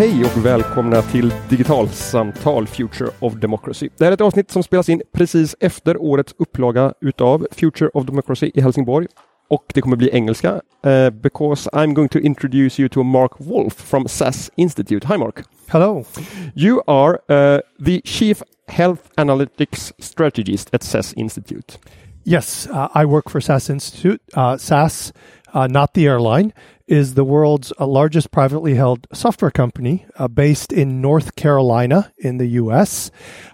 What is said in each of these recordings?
Hej och välkomna till Digitalsamtal Future of Democracy. Det här är ett avsnitt som spelas in precis efter årets upplaga utav Future of Democracy i Helsingborg. Och det kommer bli engelska, uh, because I'm going to introduce you to Mark Wolf from SAS Institute. Hi Mark. Hello. You are uh, the Chief Health Analytics Strategist at SAS Institute. Yes, uh, I work for SAS Institute. Uh, SAS, uh, not the airline, is the world's uh, largest privately held software company uh, based in North Carolina in the US.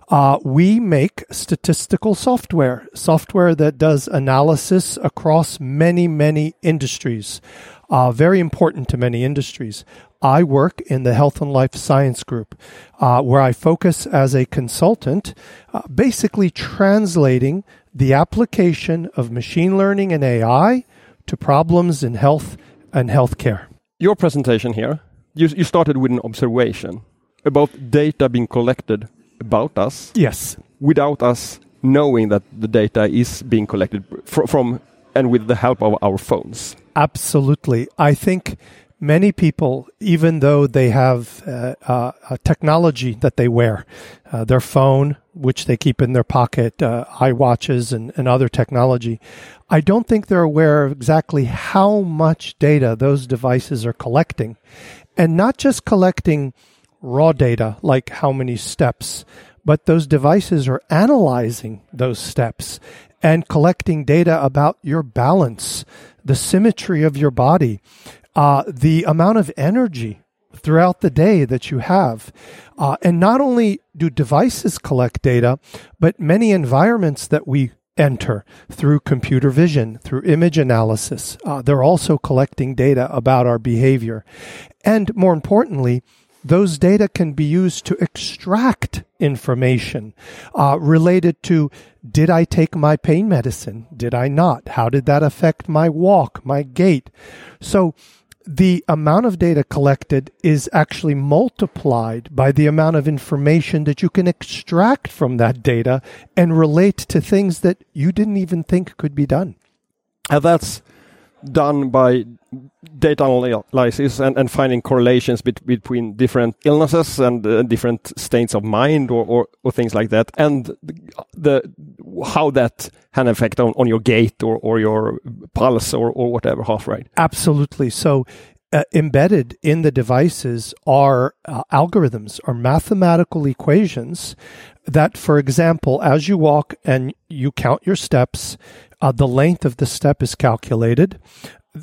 Uh, we make statistical software, software that does analysis across many, many industries, uh, very important to many industries. I work in the Health and Life Science Group, uh, where I focus as a consultant, uh, basically translating the application of machine learning and AI to problems in health and healthcare. Your presentation here, you, you started with an observation about data being collected about us. Yes. Without us knowing that the data is being collected fr from and with the help of our phones. Absolutely. I think many people, even though they have uh, uh, a technology that they wear, uh, their phone, which they keep in their pocket, uh, iWatches, and, and other technology, I don't think they're aware of exactly how much data those devices are collecting. And not just collecting raw data, like how many steps, but those devices are analyzing those steps and collecting data about your balance, the symmetry of your body, uh, the amount of energy throughout the day that you have. Uh, and not only do devices collect data, but many environments that we enter through computer vision, through image analysis, uh, they're also collecting data about our behavior. And more importantly, those data can be used to extract information uh, related to did I take my pain medicine? Did I not? How did that affect my walk, my gait? So the amount of data collected is actually multiplied by the amount of information that you can extract from that data and relate to things that you didn't even think could be done. And that's done by data analysis and, and finding correlations bet between different illnesses and uh, different states of mind or, or, or, things like that and the, how that had an effect on, on your gait or, or your pulse or, or whatever heart rate absolutely. So uh, embedded in the devices are uh, algorithms or mathematical equations that, for example, as you walk and you count your steps, uh, the length of the step is calculated.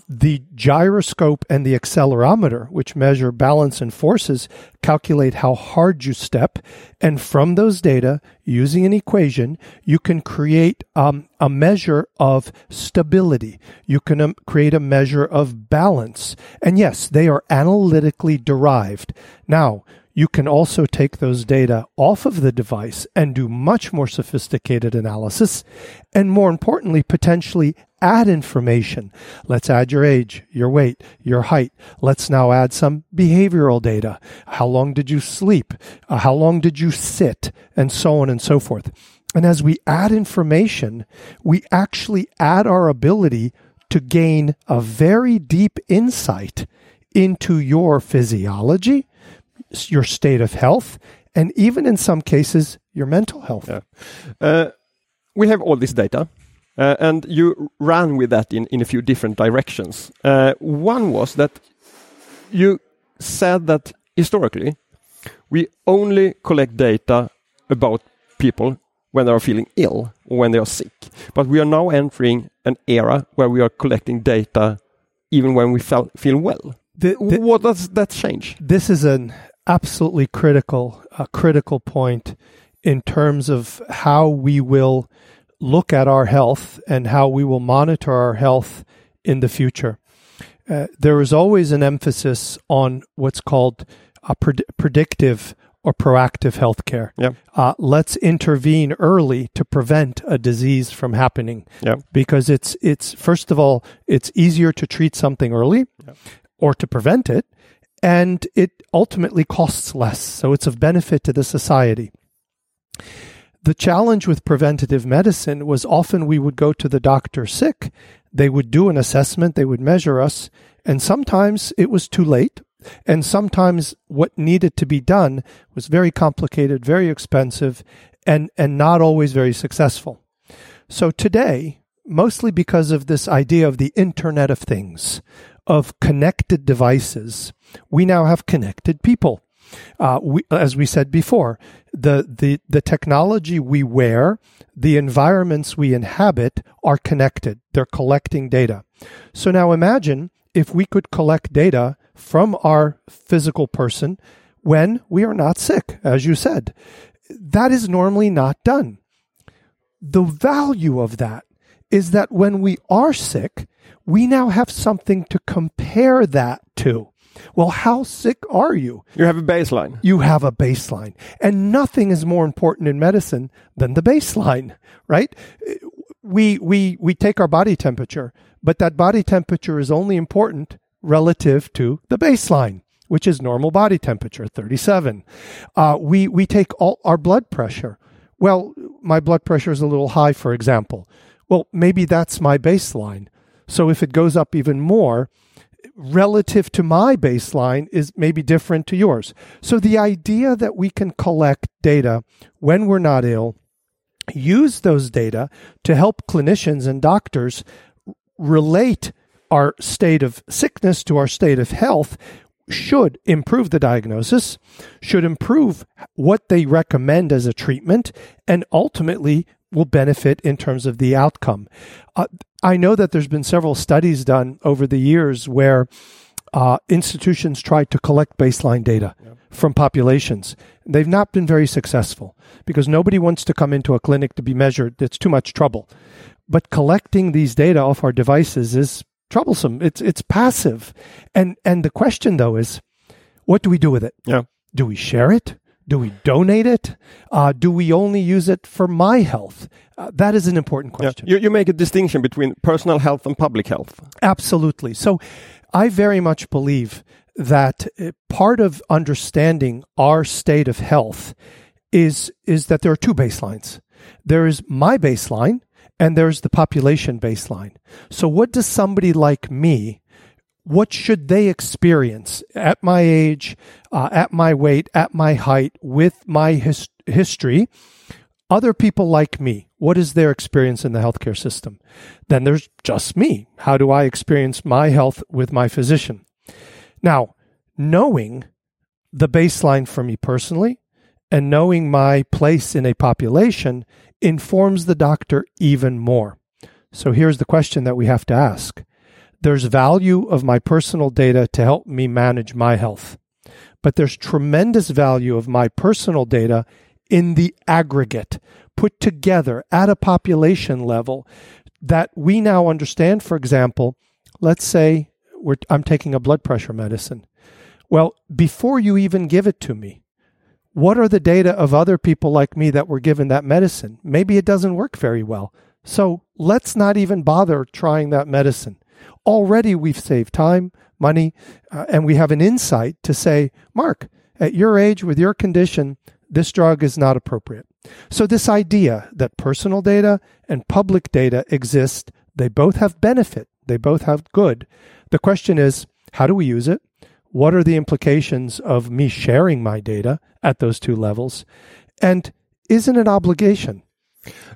The gyroscope and the accelerometer, which measure balance and forces, calculate how hard you step. And from those data, using an equation, you can create um, a measure of stability. You can um, create a measure of balance. And yes, they are analytically derived. Now, you can also take those data off of the device and do much more sophisticated analysis. And more importantly, potentially add information. Let's add your age, your weight, your height. Let's now add some behavioral data. How long did you sleep? Uh, how long did you sit? And so on and so forth. And as we add information, we actually add our ability to gain a very deep insight into your physiology, your state of health, and even in some cases, your mental health. Yeah. Uh, we have all this data, uh, and you ran with that in, in a few different directions. Uh, one was that you said that historically, we only collect data about people when they are feeling ill or when they are sick. But we are now entering an era where we are collecting data even when we feel, feel well. The, the, what does that change? This is an absolutely critical, a critical point in terms of how we will look at our health and how we will monitor our health in the future. Uh, there is always an emphasis on what's called a pred- predictive or proactive healthcare. Yeah. Uh, let's intervene early to prevent a disease from happening. Yeah. Because it's it's first of all it's easier to treat something early, yeah. or to prevent it, and it ultimately costs less. So it's of benefit to the society. The challenge with preventative medicine was often we would go to the doctor sick. They would do an assessment, they would measure us, and sometimes it was too late. and sometimes what needed to be done was very complicated, very expensive, and, and not always very successful. So today, mostly because of this idea of the Internet of Things, of connected devices, we now have connected people. Uh, we, as we said before, the, the, the technology we wear, the environments we inhabit are connected. They're collecting data. So now imagine if we could collect data from our physical person when we are not sick, as you said. That is normally not done. The value of that is that when we are sick, we now have something to compare that to. Well, how sick are you? You have a baseline. You have a baseline. And nothing is more important in medicine than the baseline, right? We, we, we take our body temperature, but that body temperature is only important relative to the baseline, which is normal body temperature, 37. Uh, we, we take all our blood pressure. Well, my blood pressure is a little high, for example. Well, maybe that's my baseline. So if it goes up even more, relative to my baseline is maybe different to yours. So the idea that we can collect data when we're not ill, use those data to help clinicians and doctors relate our state of sickness to our state of health should improve the diagnosis, should improve what they recommend as a treatment, and ultimately will benefit in terms of the outcome. Uh, I know that there's been several studies done over the years where uh, institutions tried to collect baseline data from populations. They've not been very successful because nobody wants to come into a clinic to be measured. It's too much trouble. But collecting these data off our devices is troublesome. It's it's passive. And and the question though is, what do we do with it? Yeah. Do we share it? Do we donate it? Uh, do we only use it for my health? Uh, that is an important question. Yeah. You, you make a distinction between personal health and public health. Absolutely. So I very much believe that uh, part of understanding our state of health is, is that there are two baselines. There is my baseline, and there's the population baseline. So, what does somebody like me, what should they experience at my age, uh, at my weight, at my height, with my his- history? Other people like me, what is their experience in the healthcare system? Then there's just me. How do I experience my health with my physician? Now, knowing the baseline for me personally and knowing my place in a population informs the doctor even more. So here's the question that we have to ask. There's value of my personal data to help me manage my health, but there's tremendous value of my personal data in the aggregate, put together at a population level that we now understand. For example, let's say I'm taking a blood pressure medicine. Well, before you even give it to me, what are the data of other people like me that were given that medicine? Maybe it doesn't work very well. So let's not even bother trying that medicine. Already we've saved time, money, uh, and we have an insight to say, Mark, at your age, with your condition, this drug is not appropriate. So, this idea that personal data and public data exist, they both have benefit, they both have good. The question is, how do we use it? What are the implications of me sharing my data at those two levels? And isn't it an obligation?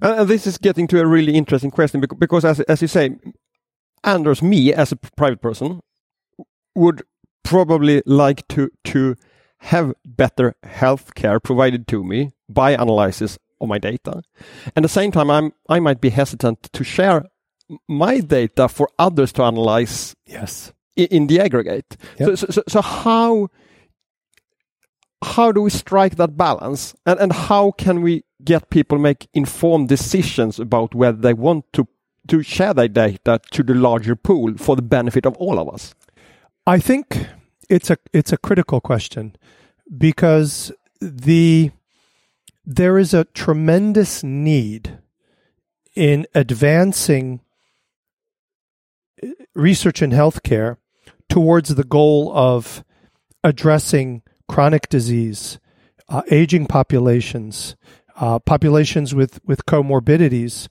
Uh, this is getting to a really interesting question because, as, as you say, Anders, me as a private person, would probably like to to have better health care provided to me by analysis of my data. And at the same time, I'm I might be hesitant to share my data for others to analyze. Yes in the aggregate. Yep. So, so, so how how do we strike that balance, and and how can we get people make informed decisions about whether they want to to share their data to the larger pool for the benefit of all of us? I think it's a it's a critical question because the there is a tremendous need in advancing research in healthcare towards the goal of addressing chronic disease, uh, aging populations, uh, populations with, with comorbidities,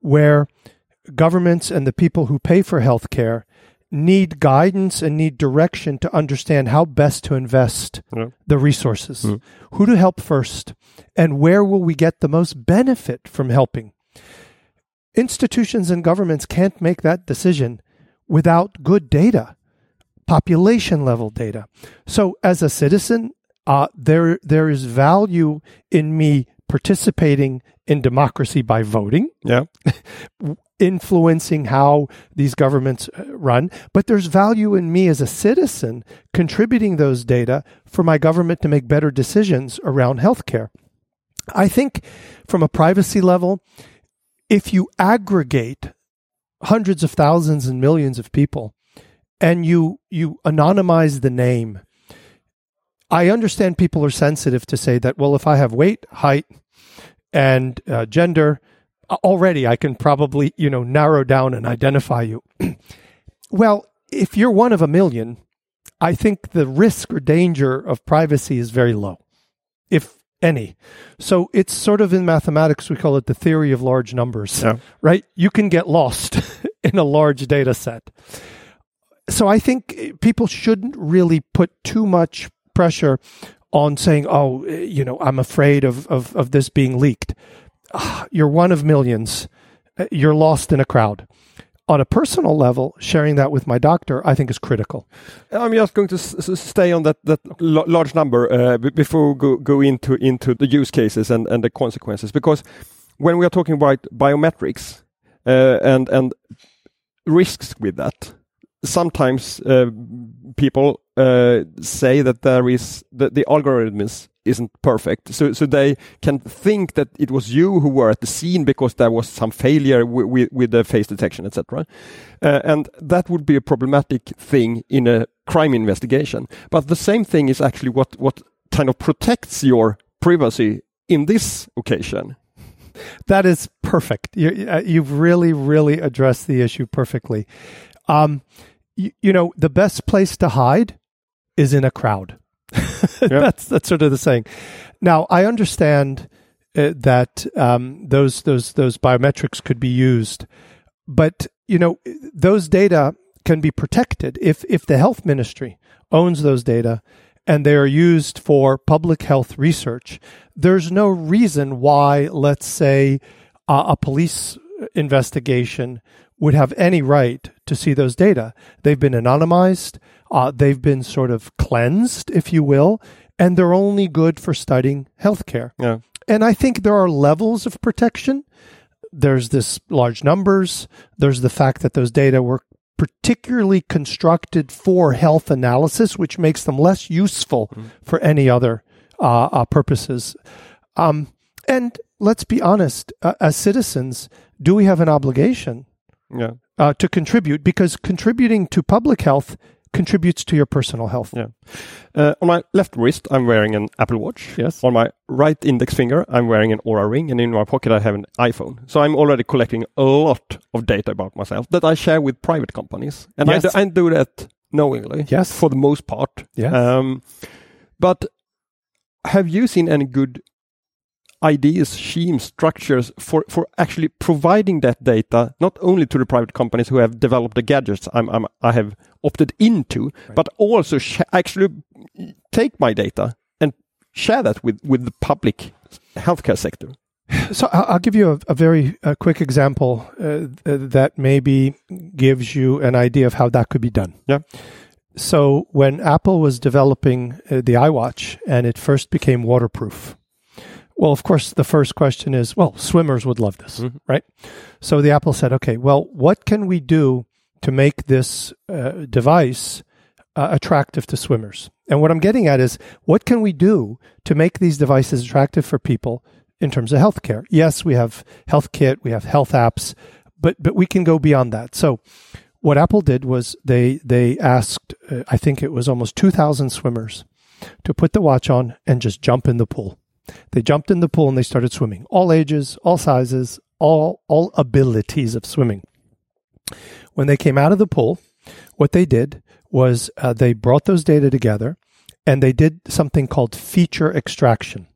where governments and the people who pay for health care need guidance and need direction to understand how best to invest Yeah. the resources, Mm. who to help first, and where will we get the most benefit from helping. Institutions and governments can't make that decision without good data, population level data. So, as a citizen, uh, there there is value in me participating in democracy by voting, Yeah. influencing how these governments uh, run. But there's value in me as a citizen contributing those data for my government to make better decisions around healthcare. I think from a privacy level, if you aggregate hundreds of thousands and millions of people and you you anonymize the name i understand people are sensitive to say that well if i have weight height and uh, gender already i can probably you know narrow down and identify you well if you're one of a million i think the risk or danger of privacy is very low if any so it's sort of in mathematics we call it the theory of large numbers Yeah. right? You can get lost in a large data set. So I think people shouldn't really put too much pressure on saying, oh, you know, I'm afraid of, of, of this being leaked. Ah, You're one of millions. Uh, You're lost in a crowd. On a personal level, sharing that with my doctor, I think is critical. I'm just going to stay on that that large number uh, before we go, go into into the use cases and, and the consequences because when we are talking about biometrics uh, and and risks with that, sometimes uh, people uh, say that there is that the algorithms isn't perfect, so so they can think that it was you who were at the scene because there was some failure wi- wi- with the face detection, etc. Uh, and that would be a problematic thing in a crime investigation. But the same thing is actually what what kind of protects your privacy in this occasion. That is perfect. You, uh, you've really, really addressed the issue perfectly. Um, you, you know, the best place to hide is in a crowd. that's that's sort of the saying. Now, I understand uh, that um, those those those biometrics could be used, but you know, those data can be protected if if the health ministry owns those data and they are used for public health research. There's no reason why, let's say, uh, a police investigation would have any right to see those data. They've been anonymized, uh, they've been sort of cleansed, if you will, and they're only good for studying healthcare. Yeah. And I think there are levels of protection. There's this large numbers. There's the fact that those data were particularly constructed for health analysis, which makes them less useful for any other uh, uh, purposes. Um, and let's be honest, uh, as citizens, do we have an obligation Yeah. uh, to contribute? Because contributing to public health contributes to your personal health. Yeah. Uh, on my left wrist, I'm wearing an Apple Watch. Yes. On my right index finger, I'm wearing an Oura Ring, and in my pocket, I have an iPhone. So I'm already collecting a lot of data about myself that I share with private companies, and I, Yes. do, I do that knowingly. Yes. For the most part. Yes. Um, but have you seen any good ideas, schemes, structures for, for actually providing that data not only to the private companies who have developed the gadgets I'm, I'm, I have opted into, but also sh- actually take my data and share that with, with the public healthcare sector? So I'll give you a, a very uh, quick example uh, that maybe gives you an idea of how that could be done. Yeah. So when Apple was developing uh, the iWatch and it first became waterproof, well, of course, the first question is, well, swimmers would love this, Mhm. right? So the Apple said, okay, well, what can we do to make this uh, device uh, attractive to swimmers? And what I'm getting at is, what can we do to make these devices attractive for people in terms of healthcare? Yes, we have Health Kit, we have health apps, but but we can go beyond that. So what Apple did was they they asked, uh, I think it was almost 2,000 swimmers to put the watch on and just jump in the pool. They jumped in the pool and they started swimming. All ages, all sizes, all all abilities of swimming. When they came out of the pool, what they did was uh, they brought those data together and they did something called feature extraction.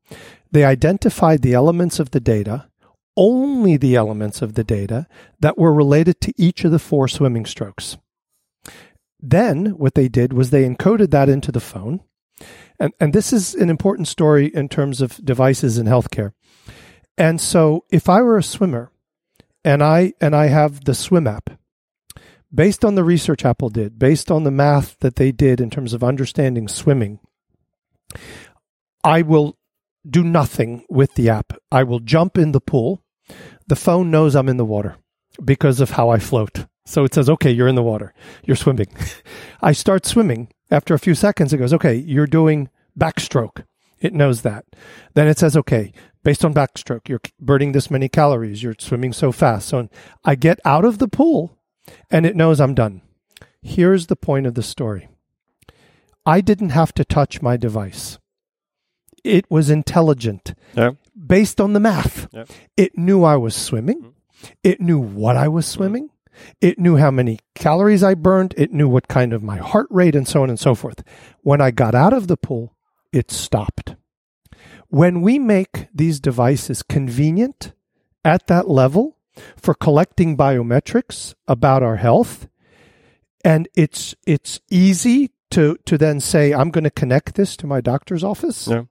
They identified the elements of the data, only the elements of the data that were related to each of the four swimming strokes. then what they did was they encoded that into the phone. And, and this is an important story in terms of devices in healthcare. And so if I were a swimmer and I and I have the swim app, based on the research Apple did, based on the math that they did in terms of understanding swimming, I will do nothing with the app. I will jump in the pool. The phone knows I'm in the water because of how I float. So it says, okay, you're in the water. You're swimming. I start swimming. After a few seconds, it goes, okay, you're doing backstroke. It knows that. Then it says, okay, based on backstroke, you're burning this many calories. You're swimming so fast. So I get out of the pool and it knows I'm done. Here's the point of the story I didn't have to touch my device. It was intelligent Yeah. based on the math. Yeah. It knew I was swimming. Mm-hmm. It knew what I was mm-hmm. swimming. It knew how many calories I burned. It knew what kind of my heart rate and so on and so forth. When I got out of the pool, it stopped. When we make these devices convenient at that level for collecting biometrics about our health, and it's it's easy to to then say I'm going to connect this to my doctor's office. Yeah.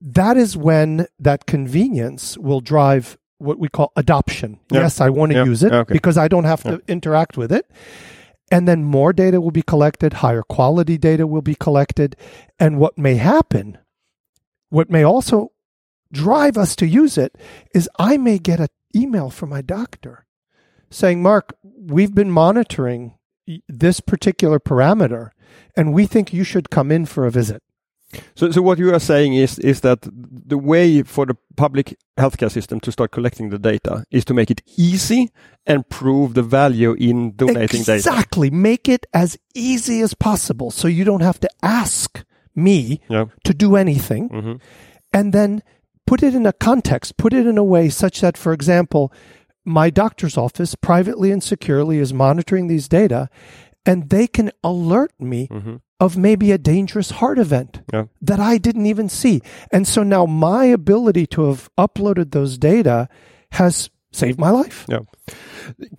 That is when that convenience will drive what we call adoption. Yeah. Yes, I want to Yeah. use it Okay. because I don't have to interact with it. And then more data will be collected, higher quality data will be collected. And what may happen, what may also drive us to use it, is I may get an email from my doctor saying, Mark, we've been monitoring this particular parameter and we think you should come in for a visit. So, so what you are saying is is that the way for the public healthcare system to start collecting the data is to make it easy and prove the value in donating data. exactly. Make it as easy as possible so you don't have to ask me Yeah. to do anything. hmm and then put it in a context, put it in a way such that, for example, my doctor's office privately and securely is monitoring these data and they can alert me hmm of maybe a dangerous heart event Yeah. that I didn't even see. And so now my ability to have uploaded those data has saved my life.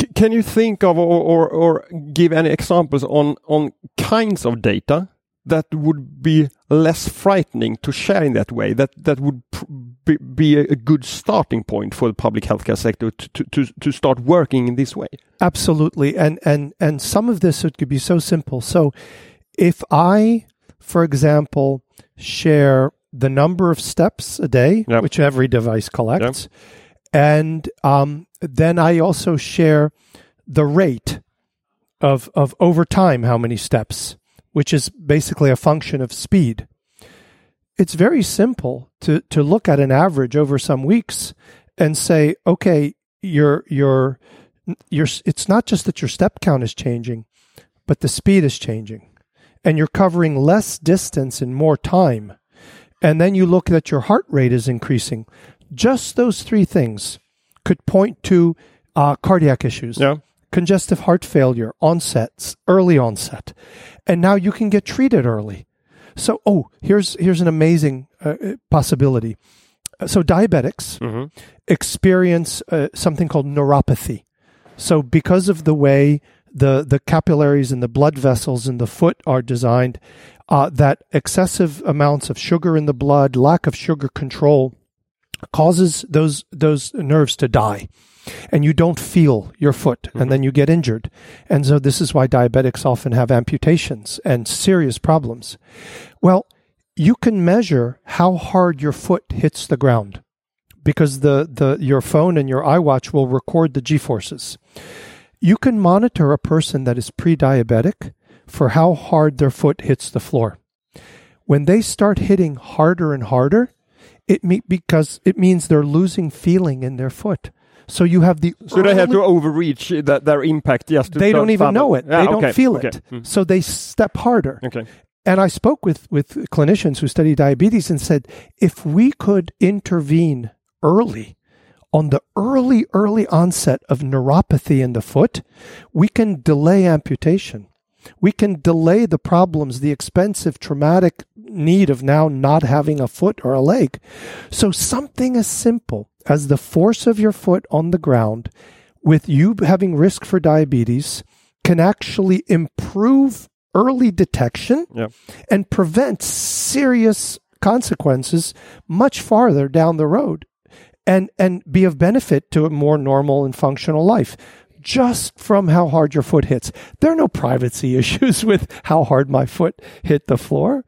C- can you think of or, or, or give any examples on on kinds of data that would be less frightening to share in that way? That that would pr- be, be a, a good starting point for the public healthcare sector to, to, to, to start working in this way. Absolutely. And and and some of this it could be so simple. So if I, for example, share the number of steps a day, Yep. which every device collects, and um, then I also share the rate of of over time how many steps, which is basically a function of speed. It's very simple to to look at an average over some weeks and say, okay, your your your it's not just that your step count is changing, but the speed is changing, and you're covering less distance in more time. And then you look that your heart rate is increasing. Just those three things could point to uh, cardiac issues Yeah. congestive heart failure, onsets, early onset, and now you can get treated early. So, oh, here's here's an amazing uh, uh, possibility. Uh, So, diabetics hmm experience uh, something called neuropathy. So, because of the way the the capillaries and the blood vessels in the foot are designed, uh, that excessive amounts of sugar in the blood, lack of sugar control, causes those those nerves to die and you don't feel your foot and mm-hmm. then you get injured and so this is why diabetics often have amputations and serious problems well you can measure how hard your foot hits the ground because the, the your phone and your iWatch will record the G forces. You can monitor a person that is pre-diabetic for how hard their foot hits the floor. When they start hitting harder and harder, it me- because it means they're losing feeling in their foot. So you have the So they have to overreach that their impact to they don't even know it. Yeah, they don't feel okay. it. Mm. So they step harder. Okay. And I spoke with, with clinicians who study diabetes and said, if we could intervene early on the early, early onset of neuropathy in the foot, we can delay amputation. We can delay the problems, the expensive, traumatic need of now not having a foot or a leg. So something as simple as the force of your foot on the ground with you having risk for diabetes can actually improve early detection Yeah. and prevent serious consequences much farther down the road and and be of benefit to a more normal and functional life just from how hard your foot hits there are no privacy issues with how hard my foot hit the floor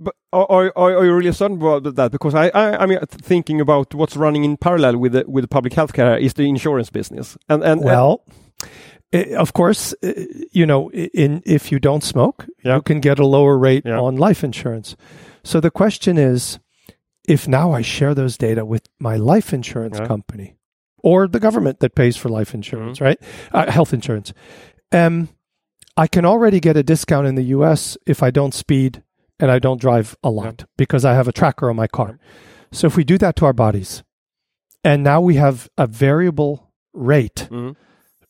But are, are, are you really certain about that? Because I, I, I mean, thinking about what's running in parallel with the, with the public healthcare is the insurance business, and and well i- of course you know in if you don't smoke Yeah. you can get a lower rate Yeah. on life insurance so the question is if now i share those data with my life insurance Yeah. company or the government that pays for life insurance right uh, health insurance um i can already get a discount in the us if i don't speed and i don't drive a lot because i have a tracker on my car so if we do that to our bodies and now we have a variable rate Mhm.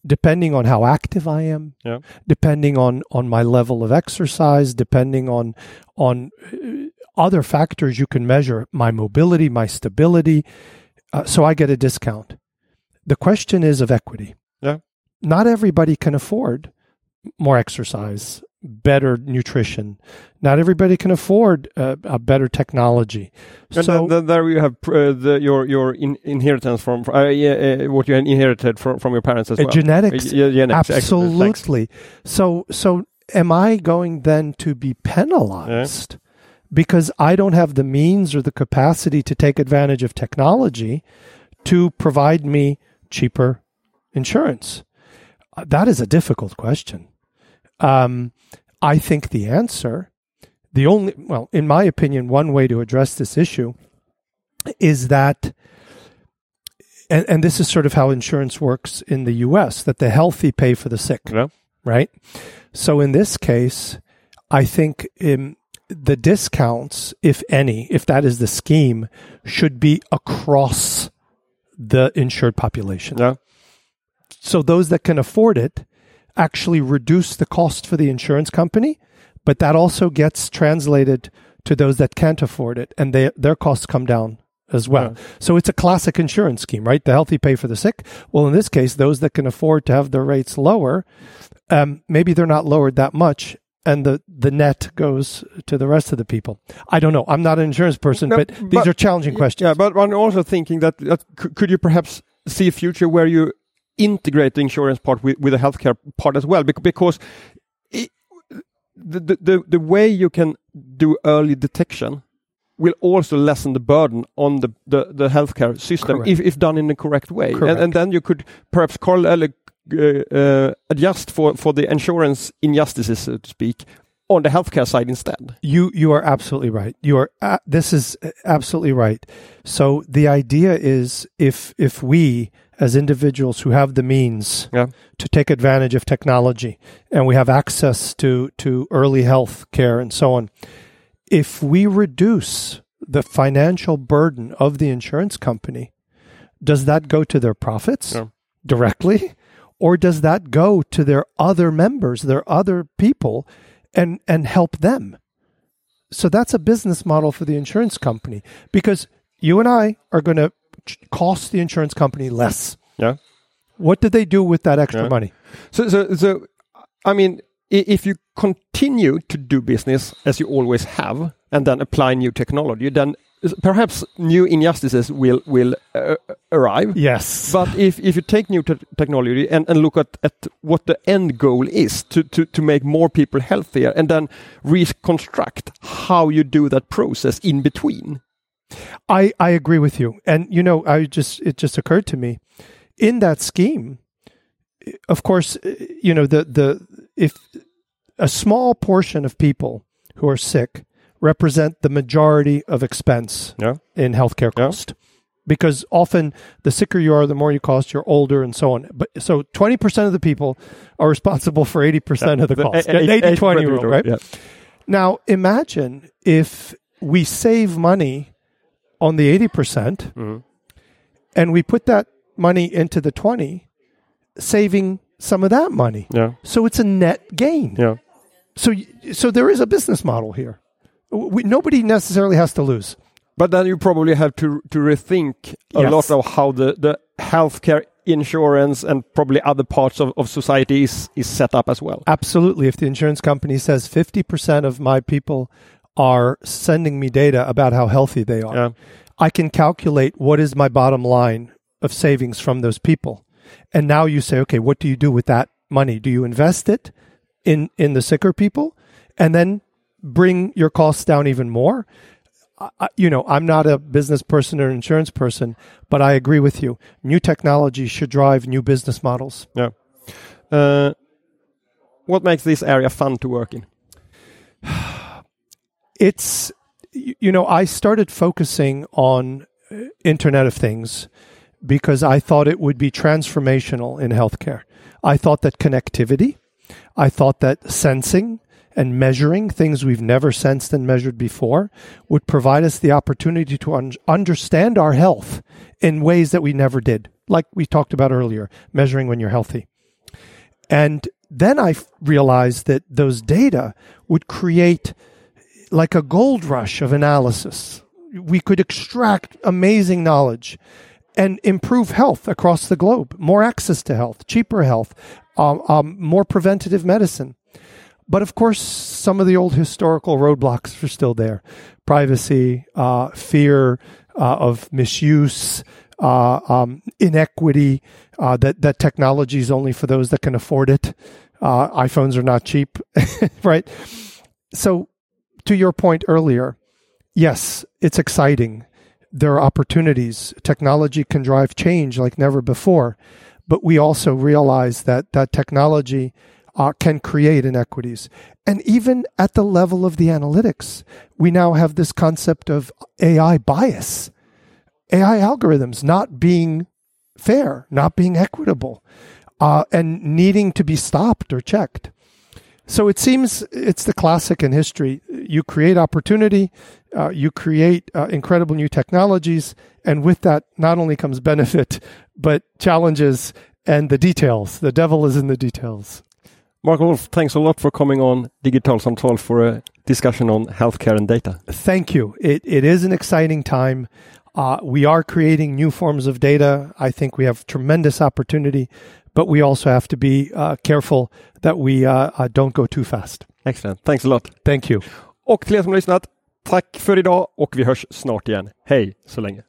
depending on how active I am, Yeah. depending on on my level of exercise, depending on on uh, other factors you can measure, my mobility, my stability. Uh, so I get a discount. The question is of equity. Yeah. Not everybody can afford more exercise, better nutrition. Not everybody can afford uh, a better technology. And so then, then there you have uh, the, your your in, inheritance from uh, yeah, uh, what you inherited from, from your parents as uh, well. genetics Uh, yeah, genetics. Absolutely. So so am I going then to be penalized because I don't have the means or the capacity to take advantage of technology to provide me cheaper insurance? That is a difficult question. Um, I think the answer, the only, well, in my opinion, one way to address this issue is that and, and this is sort of how insurance works in the US that the healthy pay for the sick, Yeah. right? So in this case, I think um, the discounts, if any, if that is the scheme, should be across the insured population. Yeah. So those that can afford it actually reduce the cost for the insurance company, but that also gets translated to those that can't afford it, and they, their costs come down as well. Yeah. So it's a classic insurance scheme, right? The healthy pay for the sick. Well, in this case, those that can afford to have their rates lower, um, maybe they're not lowered that much, and the the net goes to the rest of the people. I don't know. I'm not an insurance person, No, but, these but- are challenging questions. Yeah, but I'm also thinking that, that could you perhaps see a future where you integrate the insurance part with, with the healthcare part as well? Because i the, the, the, way you can do early detection will also lessen the burden on the, the, the healthcare system Correct. if, if done in the correct way. And, Correct. and then you could perhaps call, uh, uh, uh, adjust for, for the insurance injustices, so to speak, on the healthcare side instead. You you are absolutely right. You are a this is absolutely right. So the idea is if if we as individuals who have the means Yeah. to take advantage of technology and we have access to to early health care and so on, if we reduce the financial burden of the insurance company, does that go to their profits Yeah. directly? Or does that go to their other members, their other people, and, and help them? So that's a business model for the insurance company because you and I are going to cost the insurance company less. Yeah. What did they do with that extra Yeah. money? So, so, so, I mean, if you continue to do business as you always have, and then apply new technology, then perhaps new injustices will will uh, arrive. Yes. But if, if you take new te- technology and, and look at, at what the end goal is to, to, to make more people healthier and then reconstruct how you do that process in between. I, I agree with you. And you know, I just it just occurred to me in that scheme, of course, you know, the the if a small portion of people who are sick represent the majority of expense Yeah. in healthcare Yeah. cost. Because often the sicker you are, the more you cost, you're older and so on. But so 20% of the people are responsible for 80% of the cost. 80 20 rule, right? Yeah. Now, imagine if we save money on the 80% Mhm. and we put that money into the 20, saving some of that money. Yeah. So it's a net gain. Yeah. So so there is a business model here. We, nobody necessarily has to lose. But then you probably have to to rethink a Yes. lot of how the, the healthcare insurance and probably other parts of, of society is, is set up as well. Absolutely. If the insurance company says 50% of my people are sending me data about how healthy they are, Yeah. I can calculate what is my bottom line of savings from those people. And now you say, okay, what do you do with that money? Do you invest it in, in the sicker people and then bring your costs down even more? I, you know, I'm not a business person or insurance person, but I agree with you. New technology should drive new business models. Yeah. Uh, what makes this area fun to work in? It's, you know, I started focusing on uh, Internet of Things because I thought it would be transformational in healthcare. I thought that connectivity, I thought that sensing and measuring things we've never sensed and measured before would provide us the opportunity to un- understand our health in ways that we never did, like we talked about earlier, measuring when you're healthy. And then I f- realized that those data would create like a gold rush of analysis. We could extract amazing knowledge and improve health across the globe, more access to health, cheaper health, um, um, more preventative medicine. But of course, some of the old historical roadblocks are still there privacy, uh, fear uh, of misuse, uh, um, inequity, uh, that, that technology is only for those that can afford it. Uh, iPhones are not cheap, right? So, to your point earlier, yes, it's exciting. There are opportunities. Technology can drive change like never before. But we also realize that that technology uh, can create inequities. And even at the level of the analytics, we now have this concept of AI bias, AI algorithms not being fair, not being equitable, uh, and needing to be stopped or checked. So it seems it's the classic in history. You create opportunity, uh, you create uh, incredible new technologies, and with that, not only comes benefit, but challenges and the details. The devil is in the details. Mark Wolff, thanks a lot for coming on Digital Samtal for a discussion on healthcare and data. Thank you. It, it is an exciting time. Uh, we are creating new forms of data. I think we have tremendous opportunity, but we also have to be uh, careful that we uh, uh, don't go too fast. Excellent. Thanks a lot. Thank you. Och till er som har lyssnat, tack för idag och vi hörs snart igen. Hej så länge.